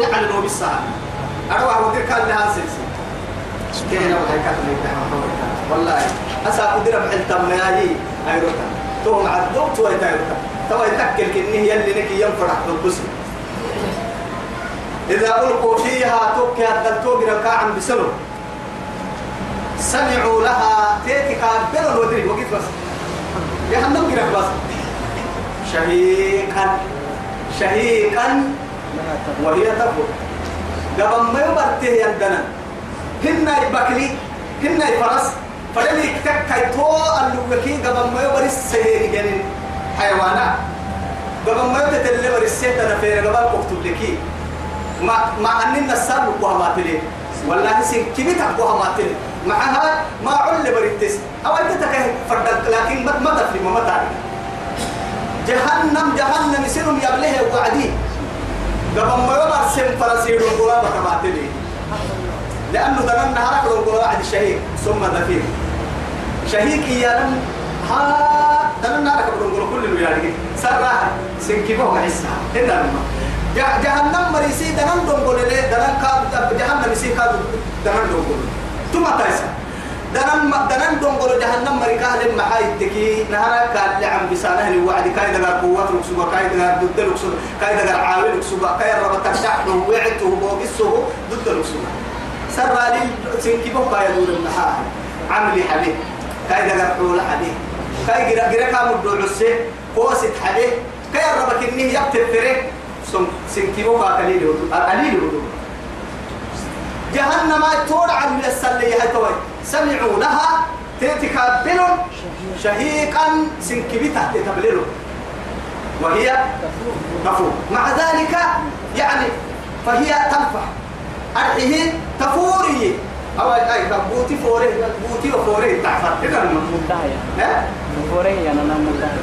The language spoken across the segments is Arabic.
دوني على نوب الساعة. أروح ودير كان لها سلسل كينا وهي كاتب والله أسا قدر بحل تمناهي أيروتا. تو مع الدوت ويتا أيروتا تو يتكل كنه يلي نكي ينفرح بالقسم إذا ألقوا فيها توكي الدلتوك ركاعا بسلو سمعوا لها تيتي كابل الودري وقيت بس. جهنم كده بس. شهيقا. شهيقا وهي تفور قبل ما يبرته يندنا هنا يبكلي هنا يفرس فلما يكتك تو اللوكي قبل ما يبرس سهيري جنين حيوانات قبل ما يبتل برس سيتنا فير قبل كتب لكي. ما ما أننا السر وهما تلي. والله سين كبيت وهما تلي. معها ما عل بريتس أو أنت تكه فردك لكن ما ما تفهم ما تعرف جهنم جهنم يصيرون يبليه وعدي. قبل ما يمر سم فرسير القرابة كما تلي لأنه ذنن نهارك القرابة عد الشهيد ثم دفين شهيك يا ها ذنن نهارك القرابة كل الولاده سرها سنكبه عيسى إلا لما. جهنم مريسي دنان دونغول لي دنان كاد جهنم مريسي كاد دنان دونغول ثم تايسا دنان دنان دونغول جهنم مريكا لما حاي تكي نهارا كان لعم بسانه لي وعد كاي دغار قوات لكسوبا كاي دغار ضد لكسوبا كاي دغار عاوي لكسوبا كاي ربط تشحن وعته بوقسه ضد لكسوبا سر لي سنكبه كاي دور المحا عملي حبيب كاي دغار حول حبيب كاي غير غير كامو دوعسه قوست حبيب كاي ربك اني يكتب فريق سم سنكيبو قليل قليل جهنم تور عن السلية توي. سمعوا لها تتكبل شهيقا سنكبي تحت تبلله وهي تفور مع ذلك يعني فهي تنفع. أرحيه تفوري أو أي بوتي فوري بوتي وفوري تعفر كده مدعية ها؟ فوري أنا مدعية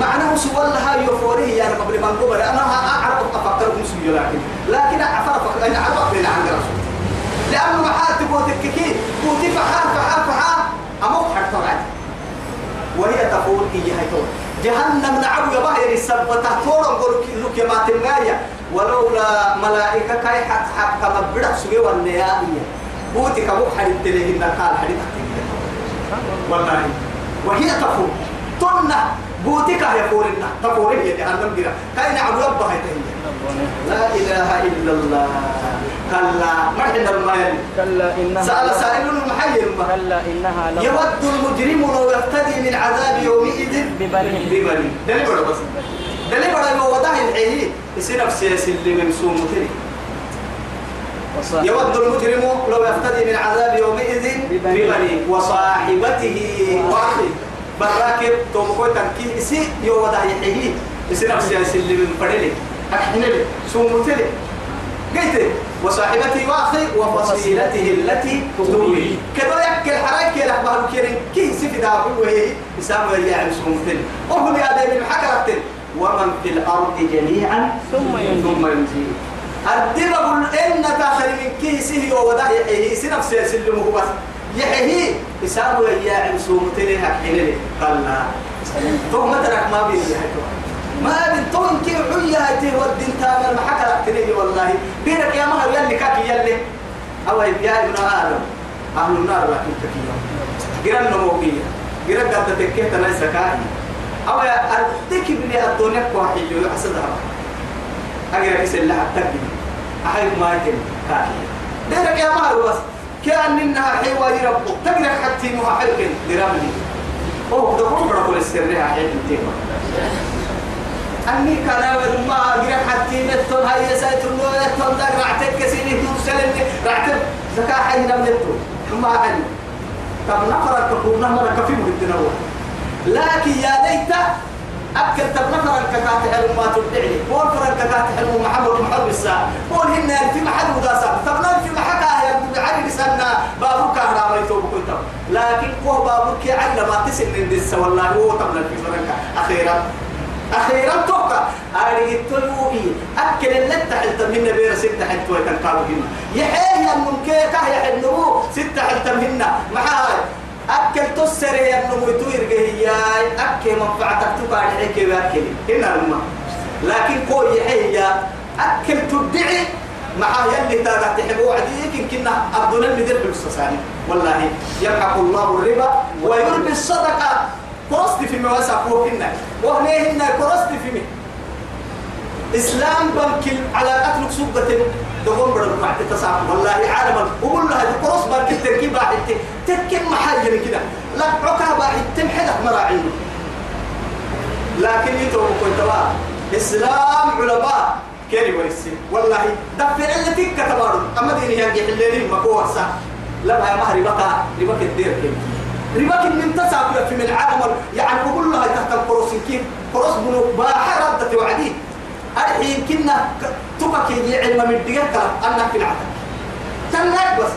معناه سوى لها يوفوري يعني قبل ما نقول أنا اعرف أفكر مسوي لكن لكن اعرف أنا اعرف بين عند رسول لأنه محات بوتك كي بوتي فحال فحال فحال. أمك حتى بعد وهي تقول هي هي تقول جهنم نعم يا باهر السبتة تورا نقول لك يا ما تنجايا ولولا ملائكة كاي حت كما بدأ سوي والنهائية بوتك أبو حديث تلهي قال حديث والله. وهي تقول. تنا بوتك يا فورنا تفوري يا جهنم كده كاين عبد ربها لا إله إلا الله. كلا ما عندنا المال كلا إنها سأل سائل المحير كلا إنها لو يود المجرم لو يفتدي من عذاب يومئذ ببنيه. ببني دليل بڑا بس. دليل بڑا لو وضع الحيه يصير نفسي اللي ممسوم وصاحب يود المجرم لو يفتدي من عذاب يومئذ ببني وصاحبته. واخيه براكب تومكو تنكي اسي يو ودا يحيي اسي نفسي اسي اللي من فريلي إحنا لي سومتلي قلت وصاحبتي واخي وفصيلته التي تؤوي كذا يكل حراك يا أخبار كيرين كي سيف دا وهي يسامو اللي يعني سومتلي وهم يا دايما حكرت ومن في الأرض جميعا ثم ينجي ثم أقول إن تاخر من كيسه ووضع يحيي سنفسه يسلمه بس. يحيي يسابه يا عمسوم تليها حين قال لا. ثم ترك ما بين ما بين تون كي حيا هاي ودين ما حكى تليه والله. بينك يا مهر يلي كاكي يلي. أو يا ابن آدم أهل النار لكن كثير قرن نموكية. قرن قد تكية تنسى كاهي أو يا أردك بني الدنيا كواحد يحسدها أجر كيس اللي هتقدم أحيي ما يتم كاهي ديرك يا مهر بس. كأن إنها حيوان ربك تقرأ حتى مها حلقين درامني أوه ده كل مرة كل السر حيل التيمة أني كان ما أقرأ حتى نتون هاي سايت النور نتون ده رعتك كسيني سلم رعتك زكاة حي نملتو ما حي طب نفرك تقول نمرك في مهدنا لكن يا ليت أكل تبنفر الككات حلو ما تبدعني. قول فر الككات حلو محمد محمد الساعة. قول هن في محل وداسة تبنا في محكا يا بعد لسنا بابوك هرا ما يتوب كنت لكن هو بابوك علم تسن من دس والله هو تبنا في فرنكا. أخيرا. أخيرا توقع. أريد تلوئي أكل اللي تحت من بير ستة حتى ويتنقالوا هنا يحيي الممكن كهي حنمو ستة حتى منا معاي أكل تسر يا نمو توير جهياي أكل منفعتك تقال عليك بأكل هنا الماء لكن كو يحيى أكل تدعي. مع يلي تاغا تحب وعديك كنا أبدون المدير بالسساني والله يمحق الله الربا ويربي الصدقة. كرست في مواسع فوقنا وهنيهن كرست في مي إسلام بنك على قتل سبة دقوم بدل بعد تصاحب والله عالم وقول لها كرست بنك التركيب واحد. تركيب محل كده. لا عقاب واحد. تمحلك مراعي. لكن يتوب كنت إسلام علماء. كيري ورسي والله دفع اللي تك كتبارو أما ديني ينجح الليل مكوة صح لا يا مهر ربك ربك الدير كيف ربك من تسعة في من العالم يعني بقول لها تحت القرص كيف قرص بنو باحر ردت وعدي. الحين كنا تبك يجي علم من الدقيقة أنك في العالم تنك بس.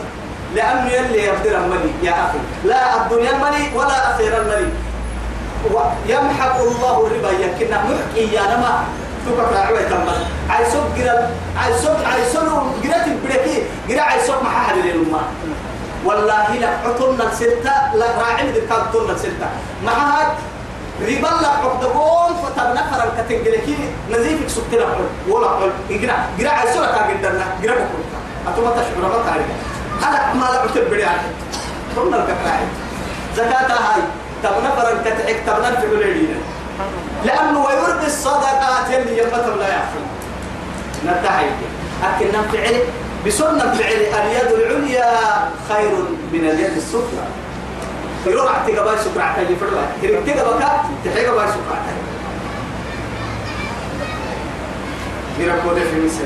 لأنه يلي يقدر الملي. يا أخي. لا الدنيا الملي ولا أخير الملي. ويمحق الله الربا. يمكن محكي يا نما. تبقى راعوة تمام عايزوك جرا عايزوك عايزوك جرا تبركي جرا عايزوك ما حد والله لا عطلنا الستة لا راعي ذي كاتلنا الستة. ما هاد ربا لا عقدقون فتبنا فرن كتنجلكي نزيفك سكتنا حل ولا حل جرا جرا عايزوك كاجدنا جرا بكون أتوما تشعر ما تعرف. هذا ما لا عتب بريان ثم الكفاية زكاة هاي. تبنا فرن كتعك تبنا في بلدنا لأنه ويرد الصدقات اللي يفتر لا يعفل نتحي لكن نفعل بسنة فعل اليد العليا خير من اليد السفلى. يروح اعتقى باي سكر عتاي فرلا تريتقى بكا تحيقى باي سكر عتاي يركض في مثل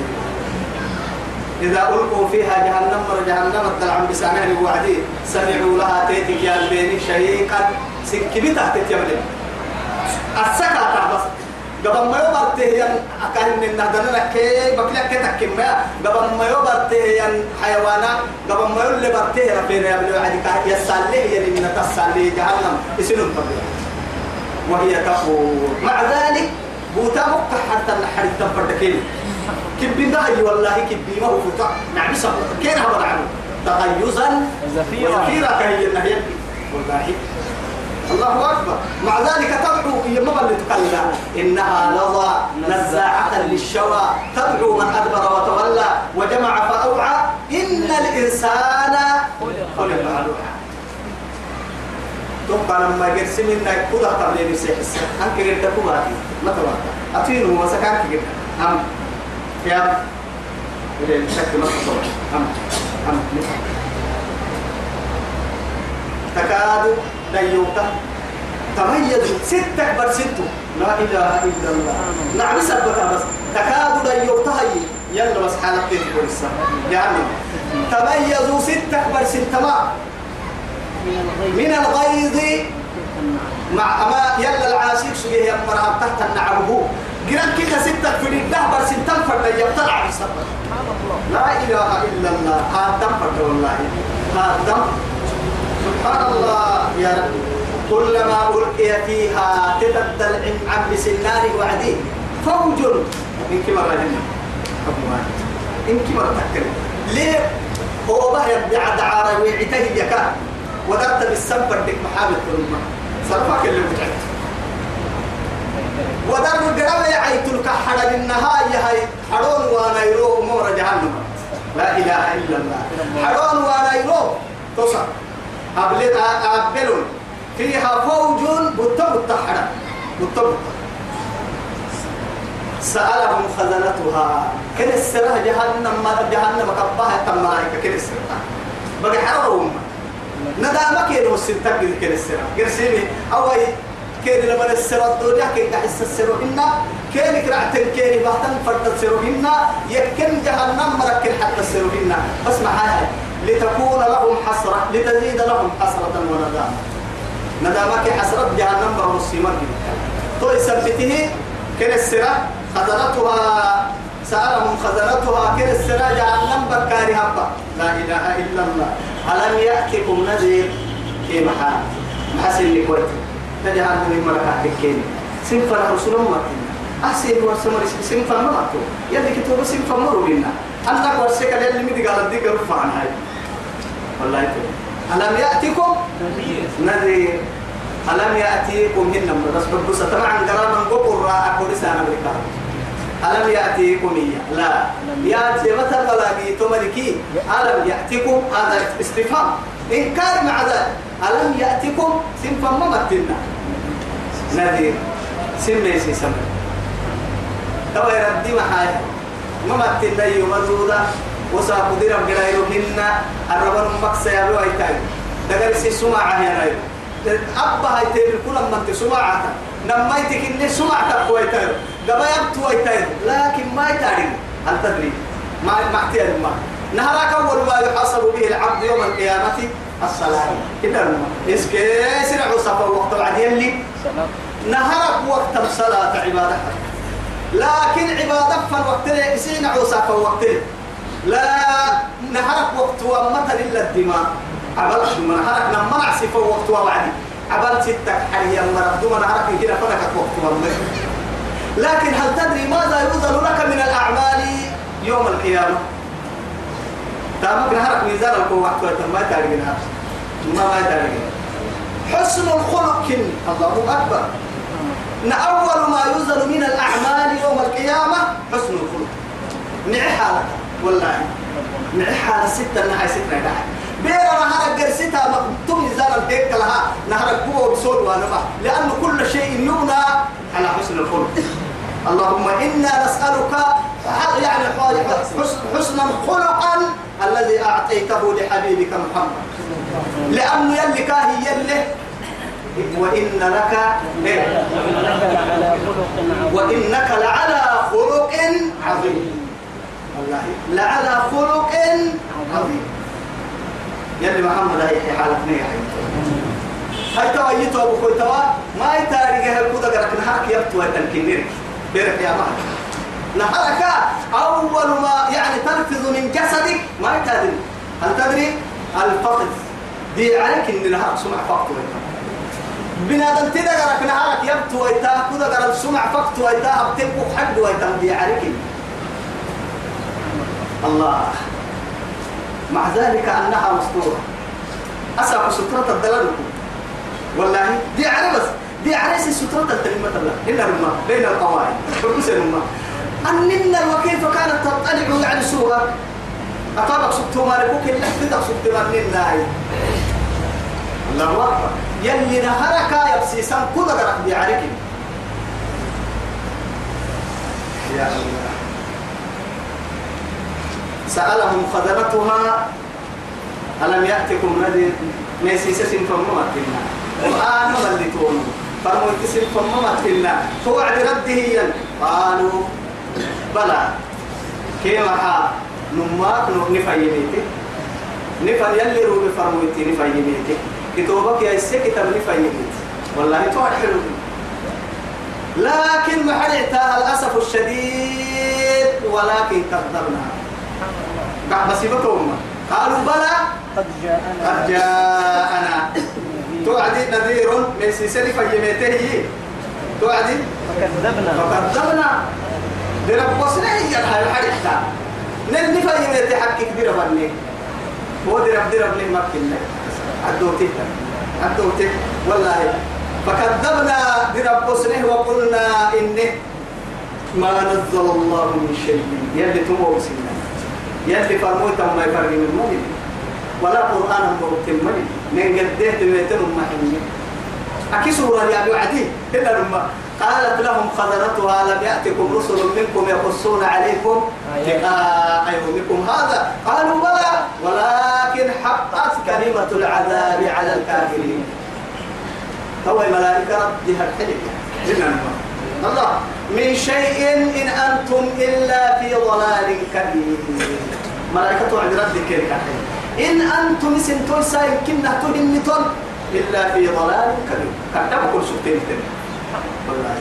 إذا ألقوا فيها جهنم جهنم الدلع بسانه وعدي. سمعوا لها تيتي يا البين شيقا سكبتها تتيملي السكا بس قبل ما يبرته ين أكاين من نهدنا لك بكلا كتك ما قبل ما يبرته ين حيوانا قبل ما يقول برته ربنا يا ابن عدي يسالي ين من تسالي جهنم يسلم طبيعي وهي تقول مع ذلك بوتا مقطع حتى النحر التنفردكين كبي دهي والله كبي ما هو فتح نعم سبب كين هذا عنه تغيزا زفيرا. وزفيرا كهي النهي والله الله أكبر. مع ذلك تدعو هي ما تقلى إنها لظى نزاعة للشوى. تدعو من أدبر وتولى وجمع فأوعى. إن الإنسان خلق هلوعا تبقى لما قرسم إنك كده قبل يمسيح السنة أنك قلت كباتي ما تبقى. أتينه وسكانك قلت أم. يا. الشك ما تصور أم. ديوتا تميز ستة برسنتو لا إله إلا الله. نعم سبك بس. تكاد ديوتا هي يلا بس حالك تقول السنة يعني. تميزوا ستة برسنتما من الغيظ مع أما يلا العاشق سجيه يمرها تحت النعبه قرن كده ستة في الده برسنتم فرد يبتلع بسبب لا إله إلا الله. هذا فرد والله. هذا سبحان الله يا رب. كلما ألقي فيها تبدل عن بسنار وعدي فوج. من كبر هنا إن كبر تكر ليه؟ هو بقى يبدع دعارة ويعته يكا ودرت بالسبر ديك محابة الأمة. صرفك اللي بتعد. ودر قرب يعيت لك حرج النهاية هاي. حرون وأنا يروه مور جهنم. لا إله إلا الله. حرون وأنا يروه تصر أبلد أبلون. فيها فوج بطب التحرى بطب سألهم خزنتها. كن السرها جهنم ما جهنم كبها تم ملائكة كن السرها بقى حرهم ندا ما كانوا السنتك كن السرها قرسيني أوي كان لما السرى الدنيا كان قاعد السرى هنا. كان كرعتن كان بحتن فرد السرى هنا. يكن جهنم مركن حتى السرى هنا. بس معاها لتكون لهم حسرة لتزيد لهم حسرة وندامة. ندامك حسرة جهنم برمسيمة تو يثبته كن السرى خزنتها سألهم خزنتها كن السرى جهنم بكاري هبا. لا إله إلا الله. ألم يأتكم نذير في محال محسن لكويت. تجهل من ملكات الكين سنفر رسول الله. أحسن ورسمر سنفر ماتوا يلي كتبوا سنفر مروا بينا أنك ورسك اللي مدي قال الديك رفع عن هاي والله. يتبع ألم يأتكم نذير. ألم يأتيكم؟ هن بس بس طبعا قرانا قبر أقول لسان أمريكا ألم يأتيكم؟ إياه. لا. يأتي متى بلاقي تملكي ألم يأتيكم؟ هذا استفهام. إنكار مع ذلك. ألم يأتيكم؟ سنفا ما متنا نذير. سن ليس سمع توا يردي محايا ما متنا يوم وساقو درم جلايرو هنا الربان مكسا يا بيو ايتاي دغري سي يا رايو أبا هاي تير كل ما أنت سماعة. لما يتك إني سماعة كويتاي قبا يبتو ويتاي لكن ما يتاري هل تدري؟ ما ما احتيال ما. نهارك أول ما يحاسب به العبد يوم القيامة الصلاة. كده ما. إسكي سرع صفا وقت بعد يلي. نهارك وقت الصلاة عبادة. لكن عبادة فالوقت يسين عوسا وقت لا نهارك وقت ومثل إلا الدماء؟ عبالك من نهارك لما نعسف وقت وبعدي عبال ستك حاليا مرد من نهارك هنا فلك وقت ومثل لكن هل تدري ماذا يوزن لك من الأعمال يوم القيامة؟ تامك نهارك ميزان القوة وقت ما يتاري ما ما يتاري حسن الخلق الله أكبر. أول ما يوزن من الأعمال يوم القيامة حسن الخلق. نعي حالك. والله. نعي حالة ستة نهاية ستة نهاية بيرا نهارك قرستها مكتوم نزال البيت لها نهارك قوة وبصول ونفع لأن كل شيء يبنى على حسن الخلق. اللهم إنا نسألك يعني حسن- حسنا خلقا الذي أعطيته لحبيبك محمد؟ لأنه يلي كاهي يلي وإن لك إيه؟ وإنك لعلى خلق عظيم وإنك لعلى خلق عظيم والله. لعلى خلق عظيم. يلي محمد هاي حالتنا يا حي. هاي توا يتوا بكوي توا ما يتاري جهل كودا قرك نهارك يبتوا تنكنير بيرك يا ما نهارك أول ما يعني تنفذ من جسدك ما يتادري هل تدري؟ الفقد. دي عليك إن نهارك سمع فقد بنادم تدا قرك نهارك يبتوا ويتا كودا قرك سمع فقد ويتا أبتبقوا حد ويتا دي عليك الله. مع ذلك أنها مستورة. أسعى سترة الدلال. والله دي على بس. دي على سترة الكلمة الله. إلا رما بين القواعد فرقس رما أننا وكيف كانت تطلع يعني سورة أطابق سبتو مالكوك اللي حفظك سبتو مالنا الله. أكبر. يلي نهرك يبسيسان كل قرق دي عليك. يا الله. سألهم خزنتها ألم يأتكم نذير؟ ميسيس فمما كنا الآن ملتون كنا توعد رده ين قالوا بلى. كيما حا نماك نفيميتي نفر يلي روبي فرمويتي نفيميتي كتوبك يا إسي كتاب نفيميتي والله توعد لكن محرعتها الأسف الشديد ولكن كذبنا. بعد مصيبتهم قالوا بلى. قد جاءنا. قد جاءنا. توعدي نذير من سلسلة فيميته توعدي. فكذبنا. فكذبنا. لرب وصله هي حريقتا نلني فيميته حق كبيرة بني هو درب درب لي مكنا عدوتي عدوتي والله. فكذبنا. برب وصله وقلنا إنه ما نزل الله من شيء. يلي تمو سنة. يلي فرموت ما يفرق من ولا قرآن مرتب مالي من قديه تميتن محمد أكي سورة يا أبي عدي. إلا لما قالت لهم خزنتها لم يأتكم رسل منكم يقصون عليكم لقاء يومكم هذا. قالوا بلى. ولكن حقت كلمة العذاب على الكافرين. هو الملائكة ردها الحلم. الله. من شيء إن أنتم إلا في ضلال كبير. ملائكة عند الحلم إن أنتم سنتون سايم كنا تهنتون إلا في ضلال كبير. كتب كل سبتين والله.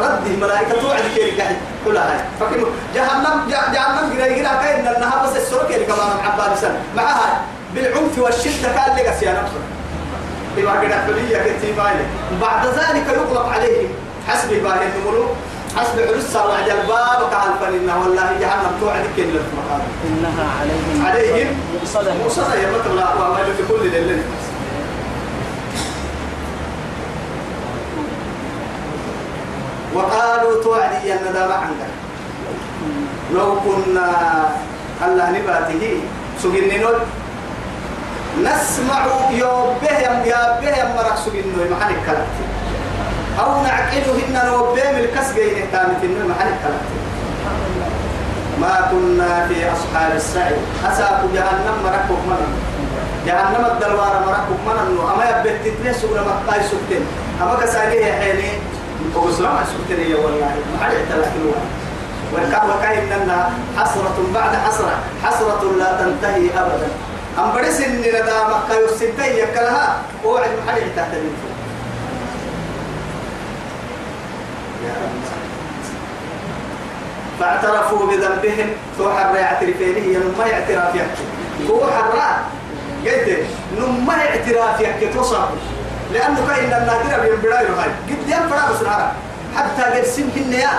رد الملائكة توعد قاعد كلها هاي. فكيف؟ جهنم جه- جهنم جرا جرا كاين انها بس السرك اللي كمان عباد سنة معها بالعنف والشدة كان لك يا نفسه إما قد أحبلية كتيباية بعد ذلك يغلق عليهم. حسب باهي النمرو حسب عرسة وعد الباب كعال فننا والله جهنم توعد كل المقام إنها عليهم عليهم مؤصدة مصدى يا مثل وما في كل الليل وقالوا توعدي أن ذا عندك. لو كنا الله نباته سجننو نسمع يوبه يا به يا مرق سجننو محل الكلام أو نعقلهن نوبه من الكسجين تامتنو محل الكلام ما كنا في أصحاب السعي. أساق جهنم مركب من جهنم الدلوار مركب من أما يبت تتنسوا لما قاي سكتين أما كساقيه حيني وقسلام سكتين يا والله. ما حد يتلاكلوها وكان وكاين لنا حسرة بعد حسرة. حسرة لا تنتهي أبدا. أم برس إن ندامك يسنتي يكلها وعد محل تحت الانفو يا رب فاعترفوا بذنبهم. تو حر يعترفينه ما يعتراف يحكي. هو حر قلت نما اعتراف يحكي توصل. لأنه كاين النادرة بينبراي هاي قد ينفرا بس نهار حتى قد سمكن يا.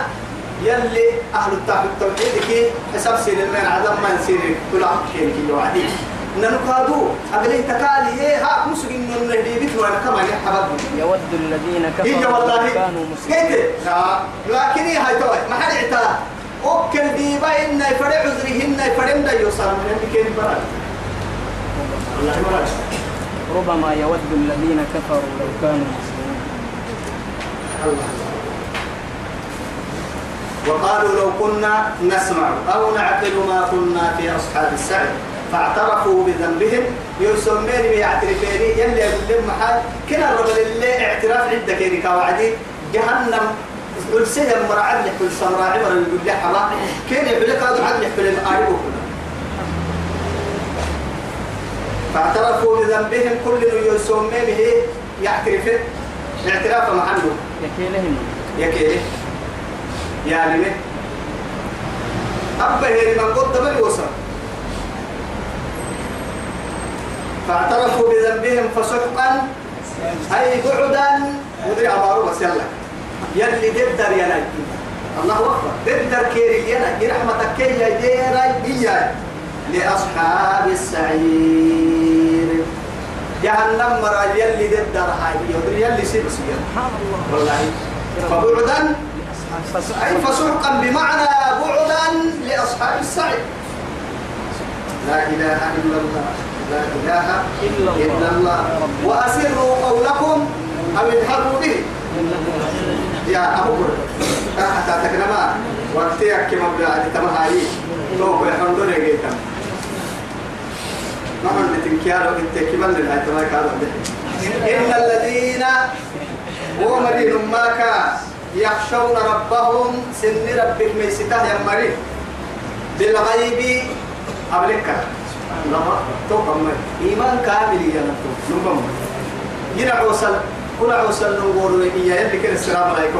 يلي أهل التوحيد كي حساب سين المين عدم ما نسير كل عام كين كي وعدي. ننقادو. أبلي تكالي إيه ها مسك إنه نهدي بيت وأنا كمان يحبب. يود الذين كفروا والله. لو كانوا مسلمين. كيف لكن هي هاي توي ما حد اعتراف أوكل ديبا إن يفرع عذره إن يفرع من يوصل من كان برا والله برا ربما يود الذين كفروا لو كانوا مسلمين. الله. وقالوا لو كنا نسمع أو نعقل ما كنا في أصحاب السعي. فاعترفوا بذنبهم. يسمين بيعترفين يلي يقول لهم محل كنا الرجل اللي اعتراف عندك كيري كوعدي. جهنم قل سهم مرعد لك كل سمراء عبر اللي يقول لي حرام. كين يقول لك؟ هذا عد لك في المقارب فاعترفوا بذنبهم. كل يسمين به يعترف اعتراف محله. يكيلهم. يا لمن أبا هي من قد من وصل فاعترفوا بذنبهم فسحقا. أي بعدا ودري أمارو بس يلا. يلي ددر يا ناي الله أكبر. ددر كيري يا ناي رحمتك كي يا ديراي بيا لأصحاب السعير. جهنم مرا يلي ددر هاي. يدري يلي سير سبحان الله والله. فبعدا. أي فسحقا. بمعنى بعدا لأصحاب السعي لا إله إلا الله. لا إله إلا الله. وأسروا قولكم أو اجهروا به. يا أبو بكر حتى تكلم وقتك كما بلاد تمهاي. تو يحمد لك جيتا ما من تنكيارو إنت كمان لله تما كذا إن الذين هو مدين ماك يخشون ربهم سن ربك ميسته يا مريم. بالغيب قبلك الله تو كم إيمان كامل يا نتو نبم ينا عوصل. كل عوصل نقول يا اللي كان السلام عليكم.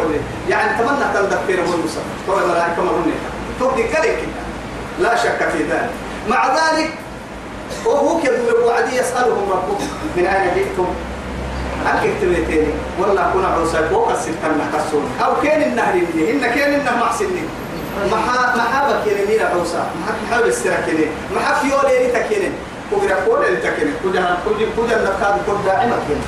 يعني تمنى تندفر هو المصطفى تو الملائكة ما هن تو ذكرك لا شك في ذلك. مع ذلك وهو كذب وعدي يسألهم ربكم من أين جئتم؟ هل كتبتين والله كنا عوصل. وقصد كنا كسون أو كان النهر إن كان النهر محسنين محا محابك يعني ميرا عوصا محا محاب السركني محا فيولي لتكيني كبيرا كولي لتكيني كجها كجها كجها نبكاد كل داعمة كيني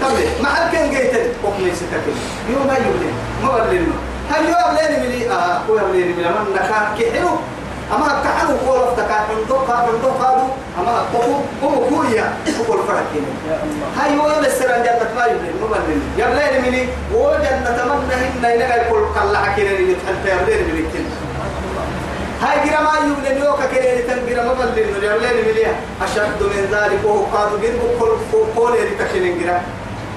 تمام محل كان جيتن وكمي ستكيني يوم ما يبلين ما بلين هل يوم لين ملي آه هو يوم لين ملي من نكا كحلو أما كحلو كول افتكا عندك عندك هذا أما كوكو كوكو كويا كوكو الفرق الله. هاي هو يبسر عن جنة ما يبلين ما بلين يبلين مني وجنة تمنى هنا ينقل كل قلع كيني يتحلت يبلين مني كيني هاي جرا ما يبلين يوكا كيني تنجرا ما بلين يبلين مني أشد من ذلك وهو قادو جنب كل كل اللي تكيني جرا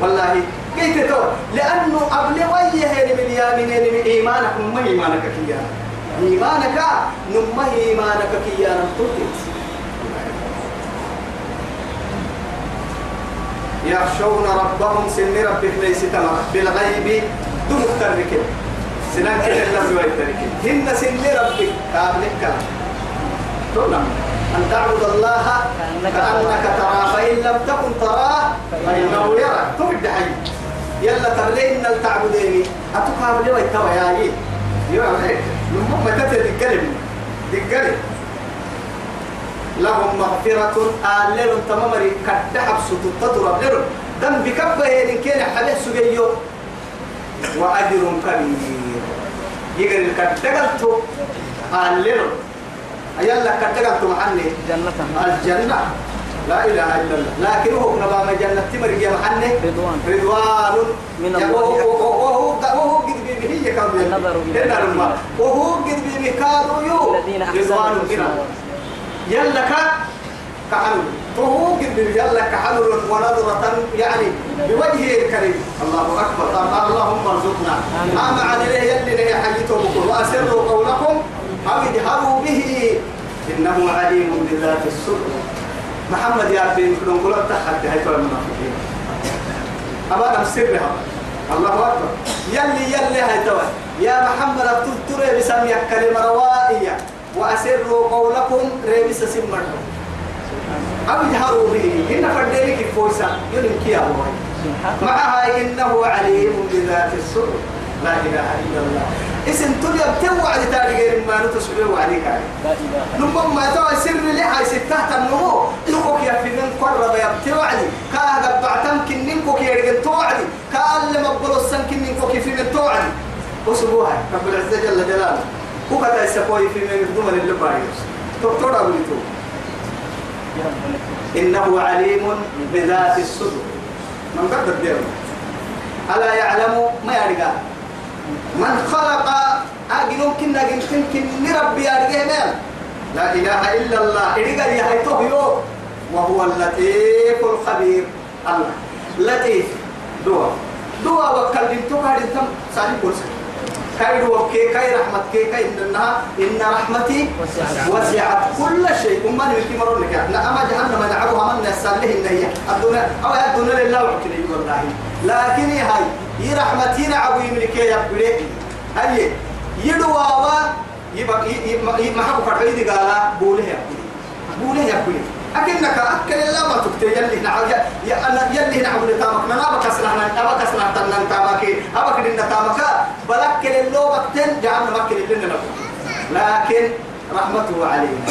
والله كيف تو لأنه قبل ويه من يامين من إيمانك نما إيمانك كيانا. إيمانك نما إيمانك كيانا. تلتت يخشون ربهم سن ربك ليس تمام بالغيب دون ترك سنان كده لم يترك هن سن ربك قابلك كلام. تقول أن تعبد الله كأنك تراه فإن لم تكن تراه فإنه يراك. تبد حي يلا تبلين التعبدين؟ أتقام لي ويتوى يا عيد. هيك لما ما تتكلم تتكلم لهم مغفرة. آلل تمامري كدحب ستتطرب لهم دم بكبه إن كان حدث سجيو وأجر كبير. يقول الكدقلتو قال له يلا كتقلت محني جنة. الجنة. لا إله إلا الله. لكن هو نبا ما جنة تمر يا محني رضوان. رضوان. من الله. وهو وهو قد بيمه كم النظر وهو قد بيمه كادوا يو. رضوان كنا والزيادة. يلا كا كحلو وهو قد بيمه يلا كحلو ونظرة يعني بوجهه الكريم. الله أكبر. اللهم ارزقنا. أما عن إليه يلي له حيته بكل وأسروا قولكم. أو اجهروا به. إنه عليم بذات الصدور محمد يا بن نقول تحت هاي المنافقين. أما نفسرها الله أكبر. يلي يلي هاي يا محمد أبتل بسمي كلمة روائية. وأسروا قولكم ريبس سمرهم أو اجهروا به. إن يلم كيا هو سبحان معها إنه عليم بذات الصدور لا إله إلا الله. اسم تلي بتوعد تاري غير ما نتسبه عليك نمم ما تو سر لي هاي ستة النمو نكوك يا في من قرب يا بتوعدي كا بعتم كنين كوك يا رجل توعدي كا لما بقول السن كنين كوك في من توعدي وسبوها رب العزة جل جلاله. وكذا يسقوي في من دون اللي بايوس دكتور أبو. إنه عليم بذات الصدور من قد الدير ألا يعلم؟ ما يرجع من خلق كنا جنتين كن ربي يرجع مال لا إله إلا الله. إرجع يا هيتوه يو وهو اللطيف الخبير. الله. لطيف. دوا دوا وكل بنتو كارين تم سالي كورس كاي دوا كي كاي رحمة كي كاي إنها إن رحمتي وسعت. كل شيء. أما نمكي مرون لك لا أما جهنم نعبها من يسأل له إن هي. الدنيا أو الدنيا لله وكلي والله لكن هاي هي رحمتي نعبو يملك يا بلي هاي يدوا يبقى يمحبوا فرعيد قال بوله يا بلي بوله يا بلي أكنك أكل الله ما تكتي. يلي نعو يا أنا يلي نعو لتامك أنا أبى كسرنا أبى كسرنا تنن تامك. أبى كدنا تامك. بلكل اللو بكتن جعلنا مكل لنا لكن رحمته علينا.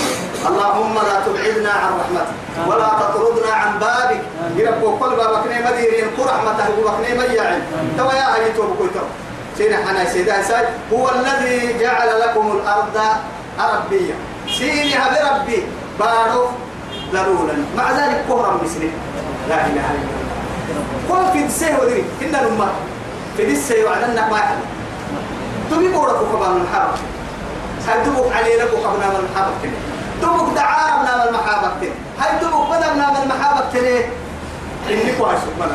اللهم لا تبعدنا عن رحمتك ولا تطردنا عن بابك. يربو كل بابك ني مديرين كو رحمته بابك ني ميعن تو يا ايتو بكويتو سينا حنا سيدا ساي هو الذي جعل لكم الأرض عربيه سيني هذا ربي بارو ضرولا مع ذلك كهرا مثلي لا إله إلا الله. قل في السيه ودري. إن الأمة في السيه وعدنا ما يحل. تبي بورك كمان من حرب هاي تبوك علي لك وقبنا من تلي تبوك دعارنا من المحابك تلي هاي تبوك بدنا من تلي إني كويس سبحان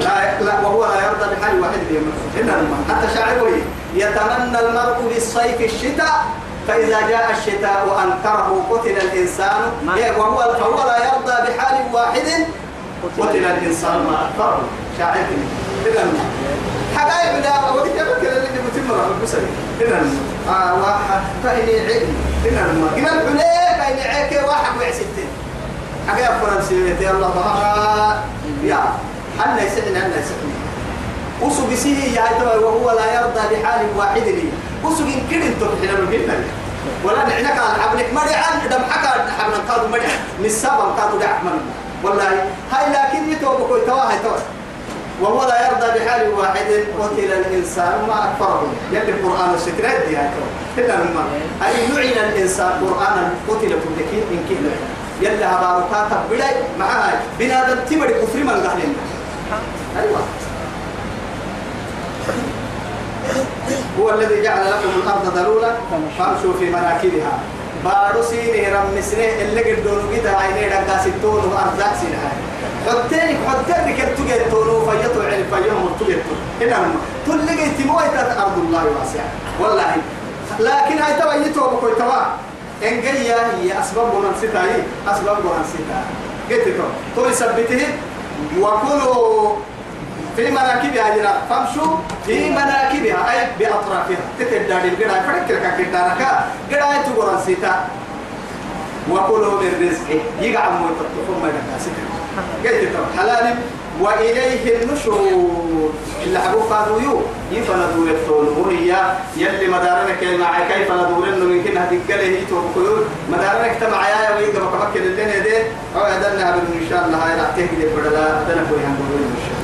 لا لا وهو لا يرضى بحال واحد بهم إن حتى شاعر يتمنى المرء بالصيف الشتاء فإذا جاء الشتاء وأنكره قتل الإنسان إيه، وهو فهو لا يرضى بحال واحد قتل الإنسان ما أكثره. شاعر. إذا حبايب لا كيف كده اللي بتم راه بس إذا آه واحد فإني عيد. إذا ما كنا الحليك فإني عيك واحد وعستين حاجة فرنسية يا الله بها يا حنا يسحنا حنا يسحنا وسو بسيه يا وهو لا يرضى بحال واحد لي. وسو إن كده أنتم حنا بقولنا ولا نعنك على حبلك مريعان دم حكا حبنا قالوا مريعان نسابا قالوا دع من والله هاي لكن يتوب كوي توا هاي وهو لا يرضى بحال واحد قتل الإنسان ما أكفره. يلي القرآن السترات دي هاي إلا لما اي لعن الإنسان قرانا قتل كل ان كده يلي هباركات بداي معها بنادم تمر كفر من قهلنا أيوه. هو الذي جعل لكم الأرض ذلولا فامشوا في مناكبها. بارو سيني رم سنه اللي قدونو كده عيني دقا ستون وارزاق سنة. حتى حتى كنت تجتونو فيتو عين فيوم تجتو هنا هم تلقي تموي أرض الله واسعة. والله. لكن هاي توا يتو بكوي توا إن جاية هي أسباب من ستاي أسباب من ستا قلت له تو يثبته وكلوا في مناكبها جرا فامشوا في مناكبها أي بأطرافها. تتدار القراءة فكر كدارك قراءة تقرأ سيتا. وكلوا من رزقه. يقع مويتطفون ما يدكا قلت له حلال وإليه النشور. اللي حبوا قالوا يفندوا يفتون هي يلي مدارنا كلمة كيف ندور إنه من كنا هتقله يتوب كيور مدارنا اجتمع يا ويجا بكمكن اللي ندين أو أدلنا إن شاء الله هاي راح تهدي بدلا أدلنا كوي هنقول إن شاء الله